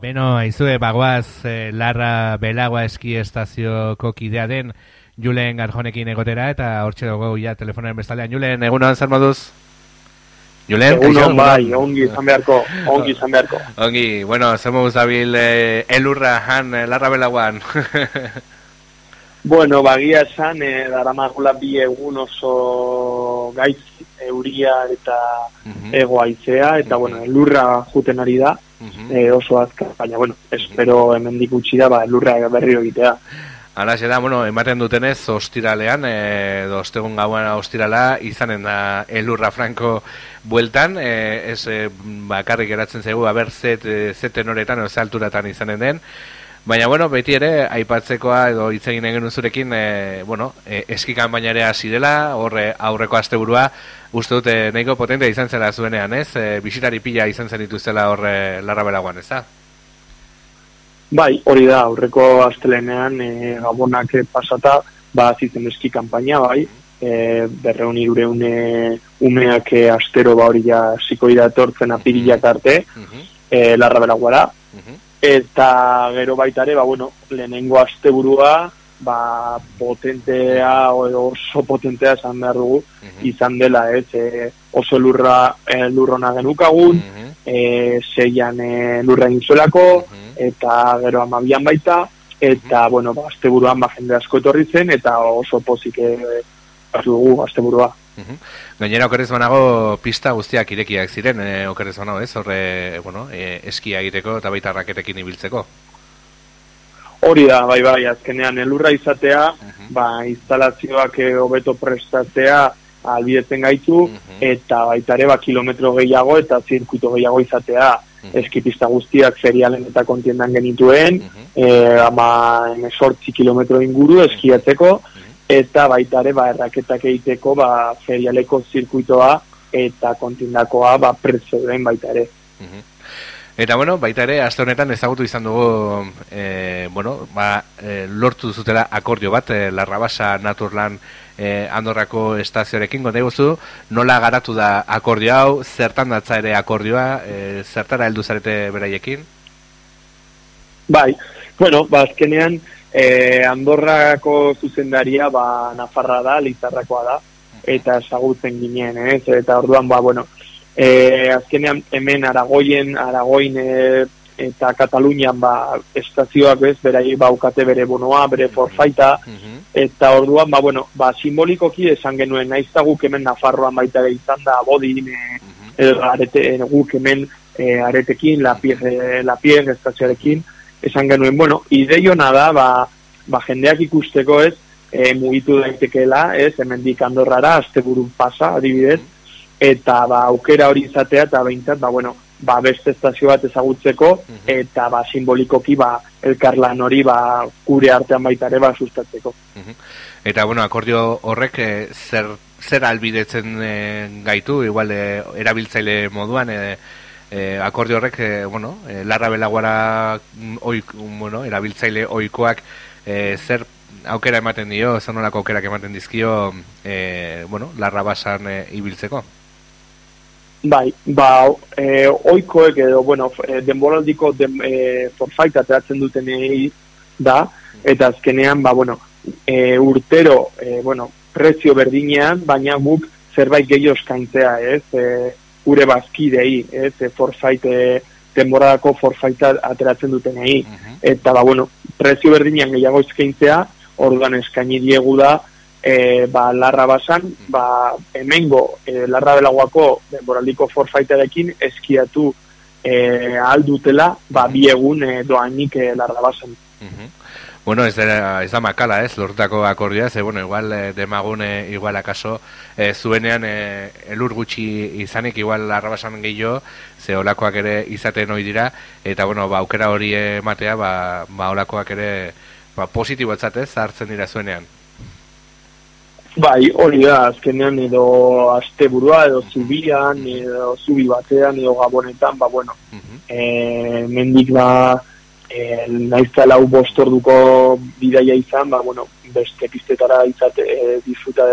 Beno, aizue, bagoaz, eh, larra belagoa eski estazioko kidea den Julen Garjonekin egotera, eta hortxe dugu ya telefonen bestalean. Julen, egunon zer moduz? Julen, egunon, bai, ongi izan beharko, ongi izan beharko. Ongi, bueno, zer moduz dabil eh, elurra han, eh, larra belagoan. bueno, bagia esan, eh, dara magula bi egun oso gaiz euria eta uh -huh. egoaizea, eta uh -huh. bueno, elurra juten ari da e, oso azka, baina, bueno, espero hemen dikutsi da, ba, lurra berri egitea. Hala, da, bueno, ematen dutenez, ostiralean, e, dostegun gauan ostirala, izanen da elurra franko bueltan, e, ez e, bakarrik eratzen zegu, haber zet, zeten horretan, oze alturatan izanen den, Baina, bueno, beti ere, aipatzekoa edo hitz egin egin zurekin, e, bueno, e, eskikan baina ere hasi dela, horre aurreko asteburua, uste dute nahiko potente izan zela zuenean, ez? E, bisitari pila izan zen dituzela horre larra belagoan, ez da? Bai, hori da, aurreko astelenean e, gabonak pasata, ba, zitzen eski kampaina, bai, e, berreun irureune umeak astero ba hori ja zikoida etortzen apirilak arte, e, larra belagoara, eta gero baita ere, ba, bueno, lehenengo asteburua, ba, potentea, oso potentea esan behar dugu, mhm. izan dela, ez, e, oso lurra, e, lurrona genukagun, mm -hmm. e, zeian e, lurra inzuelako, mhm. eta gero amabian baita, eta, mm bueno, ba, asteburuan ba, jende asko etorri zen, eta oso pozik e, dugu asteburua. Gainera okerrez banago pista guztiak irekiak ziren, e, okerrez banago ez, horre, bueno, e, eskia egiteko eta baita raketekin ibiltzeko. Hori da, bai, bai, azkenean elurra izatea, ba, instalazioak eh, hobeto prestatzea albidetzen gaitu, eta baita ere, ba, kilometro gehiago eta zirkuito gehiago izatea. Eskipista guztiak ferialen eta kontiendan genituen, uh ama emesortzi kilometro inguru eskiatzeko, eta baita ere ba erraketak egiteko ba ferialeko zirkuitoa eta kontindakoa ba den baita ere. Eta bueno, baita ere aste honetan ezagutu izan dugu e, bueno, ba, e, lortu zutela akordio bat e, Larrabasa Naturlan e, Andorrako estazioarekin gonda guzu, nola garatu da akordio hau, zertan datza ere akordioa, e, zertara heldu zarete beraiekin? Bai, bueno, ba azkenean E, Andorrako zuzendaria ba, Nafarra da, Lizarrakoa da, eta esagutzen ginen, ez? Eta orduan, ba, bueno, e, azkenean hemen Aragoien, Aragoin e, eta Katalunian ba, estazioak bez, berai baukate bere bonoa, bere forfaita, eta orduan, ba, bueno, ba, simbolikoki esan genuen, naizta guk hemen Nafarroan baita ere izan da, bodin, e, arete, guk hemen e, aretekin, la pier, estazioarekin, esan genuen, bueno, ideio nada, ba, ba jendeak ikusteko ez, e, mugitu daitekeela, ez, hemen andorrara, azte pasa, adibidez, eta ba, aukera hori izatea, eta behintzat, ba, bueno, ba, beste estazio bat ezagutzeko, eta ba, simbolikoki, ba, elkarlan hori, ba, gure artean baitare, ba, sustatzeko. Eta, bueno, akordio horrek, e, zer, zer albidetzen e, gaitu, igual, e, erabiltzaile moduan, e, e, akordio horrek, e, bueno, e, larra belaguara mm, oik, bueno, erabiltzaile oikoak e, zer aukera ematen dio, zer nolako aukerak ematen dizkio, e, bueno, larra basan e, ibiltzeko? Bai, ba, e, oikoek edo, bueno, denboraldiko den, e, forfait ateratzen duten da, eta azkenean, ba, bueno, e, urtero, e, bueno, prezio berdinean, baina guk zerbait gehiago eskaintzea, ez? E, gure bazkidei, ez, e, forfait, e, temporadako forfaita ateratzen duten egi. Eta, ba, bueno, prezio berdinean gehiago eskaintzea, orduan eskaini diegu da, e, ba, larra basan, ba, emengo, e, larra belagoako denboraldiko forfaitarekin eskiatu e, aldutela, ba, bi egun e, doainik e, larra basan. Bueno, ez da, ez da makala, ez, lortako akordia, ze, bueno, igual, eh, demagune, igual, akaso, eh, zuenean, eh, elur gutxi izanik, igual, arrabasan gehiago, ze olakoak ere izaten hori dira, eta, bueno, ba, aukera hori ematea, ba, ba olakoak ere, ba, positibo etzatez, hartzen dira zuenean. Bai, hori da, azkenean, edo asteburua, edo zubian, edo zubi batean, edo gabonetan, ba, bueno, uh -huh. eh, mendik ba, eh, naizta lau bostorduko bidaia izan, ba, bueno, beste pistetara izate, e, disfruta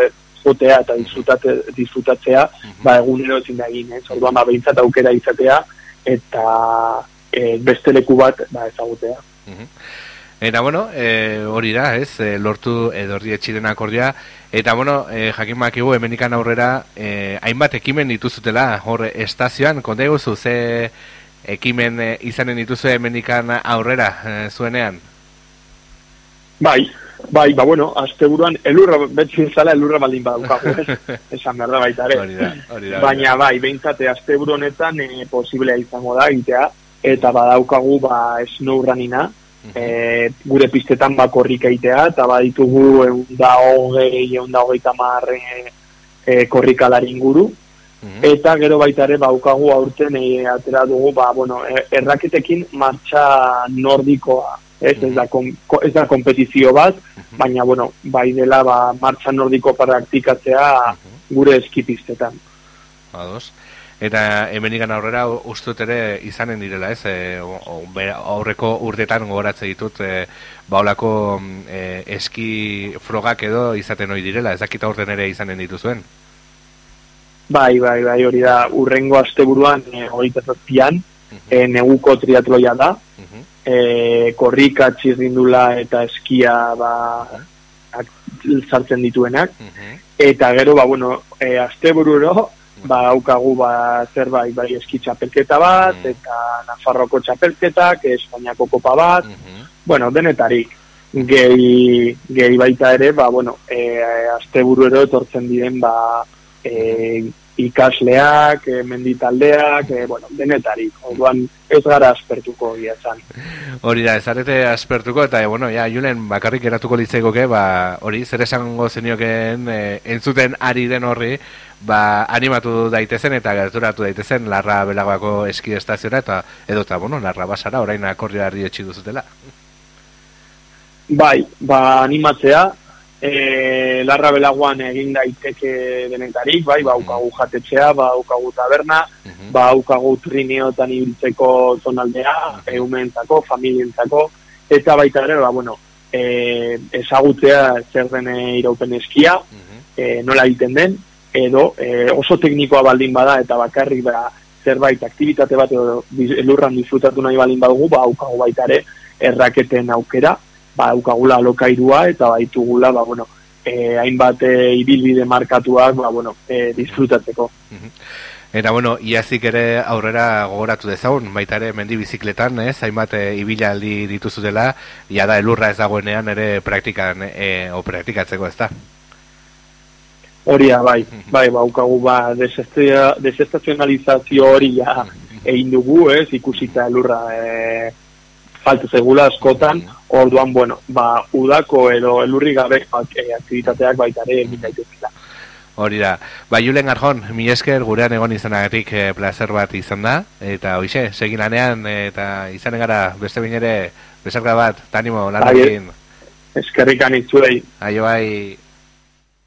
jotea eta disfrutate, disfrutatzea, ba, egunero ezin da egin, eh? Orduan, ba, behintzat aukera izatea, eta e, beste leku bat ba, ezagutea. Eta bueno, e, hori da, ez, e, lortu edorri etxiren akordia, eta bueno, e, jakin makigu, emenikan aurrera, e, hainbat ekimen dituzutela, hor estazioan, konta eguzu, ze ekimen e, izanen dituzu emenikan aurrera e, zuenean? Bai, bai, ba bueno, azte buruan, elurra, betzi zala elurra baldin badukagu, ez, esan behar da baita, ere. Hori da, hori da. Baina bai, behintzate, azte buruanetan e, posiblea izango da, egitea, eta badaukagu, ba, snowrunina, e, gure pistetan bakorrik eitea, eta baditugu egun da hogei, egun da hogei tamar e, e, korrikalari inguru, eta gero baita ere baukagu aurten e, atera dugu, ba, bueno, e, erraketekin martxa nordikoa, ez, ez, da, kom, ez da kompetizio bat, baina, bueno, bai dela, ba, martxa nordiko praktikatzea gure eskipistetan. Ados. Eta hemenikan aurrera ustut ere izanen direla, ez? E, aurreko urtetan gogoratze ditut e, baulako e, eski frogak edo izaten hori direla, ez dakita urten ere izanen dituzuen? Bai, bai, bai, hori da, urrengo asteburuan e, hori tazazpian, e, neguko triatloia da, e, korrika txirrindula eta eskia ba, sartzen dituenak, eta gero, ba, bueno, e, astebururo, ba aukagu ba zerbait bai eski txapelketa bat mm. eta Nafarroko txapelketak, Espainiako kopa bat. Mm Bueno, denetarik. Gehi, gehi baita ere, ba bueno, eh asteburuero etortzen diren ba e, ikasleak, e, menditaldeak, e, bueno, denetarik. Orduan ez gara aspertuko giatzen. Hori da, ezarete aspertuko, eta, bueno, ja, julen, bakarrik eratuko litzeikoke, ba, hori, zer esango zenioken e, entzuten ari den horri, ba, animatu daitezen eta gerturatu daitezen larra belagoako eski estaziona, eta edo eta, bueno, larra basara, orain akordiari etxi duzutela. Bai, ba, animatzea, e, larra belagoan egin daiteke denetarik, bai, ba, ukagu jatetxea, ba, ukagu taberna, -huh. ba, ukagu trineotan ibiltzeko zonaldea, -huh. eumentzako, familientzako, eta baita ere, ba, bueno, e, ezagutzea zer den iraupen eskia, e, nola egiten den, edo e, oso teknikoa baldin bada, eta bakarrik ba, zerbait aktivitate bat edo lurran disfrutatu nahi baldin badugu, ba, ukagu baita ere, erraketen aukera, ba, ukagula alokairua eta baitugula, ba, bueno, e, hainbat e, ibilbide markatuak, ba, bueno, e, disfrutatzeko. Eta, bueno, iazik ere aurrera gogoratu dezagun, baita ere mendi bizikletan, ez, hainbat e, ibilaldi dituzutela, ja da elurra ez dagoenean ere praktikan, e, o praktikatzeko, ez da? Horia, bai, bai, ba, ukagu, ba, desestazionalizazio hori ja egin dugu, ez, ikusita elurra, e, faltu zegula askotan, orduan, bueno, ba, udako edo elurri gabe e, aktivitateak baita ere egin daitezela. Hori da. Ba, Julen Arjon, mi esker gurean egon izanagatik e, placer bat izan da, eta hoxe, segin lanean, eta izanen gara beste binere, besarka bat, tanimo, lan bai, Eskerrik anitzuei. Aio bai.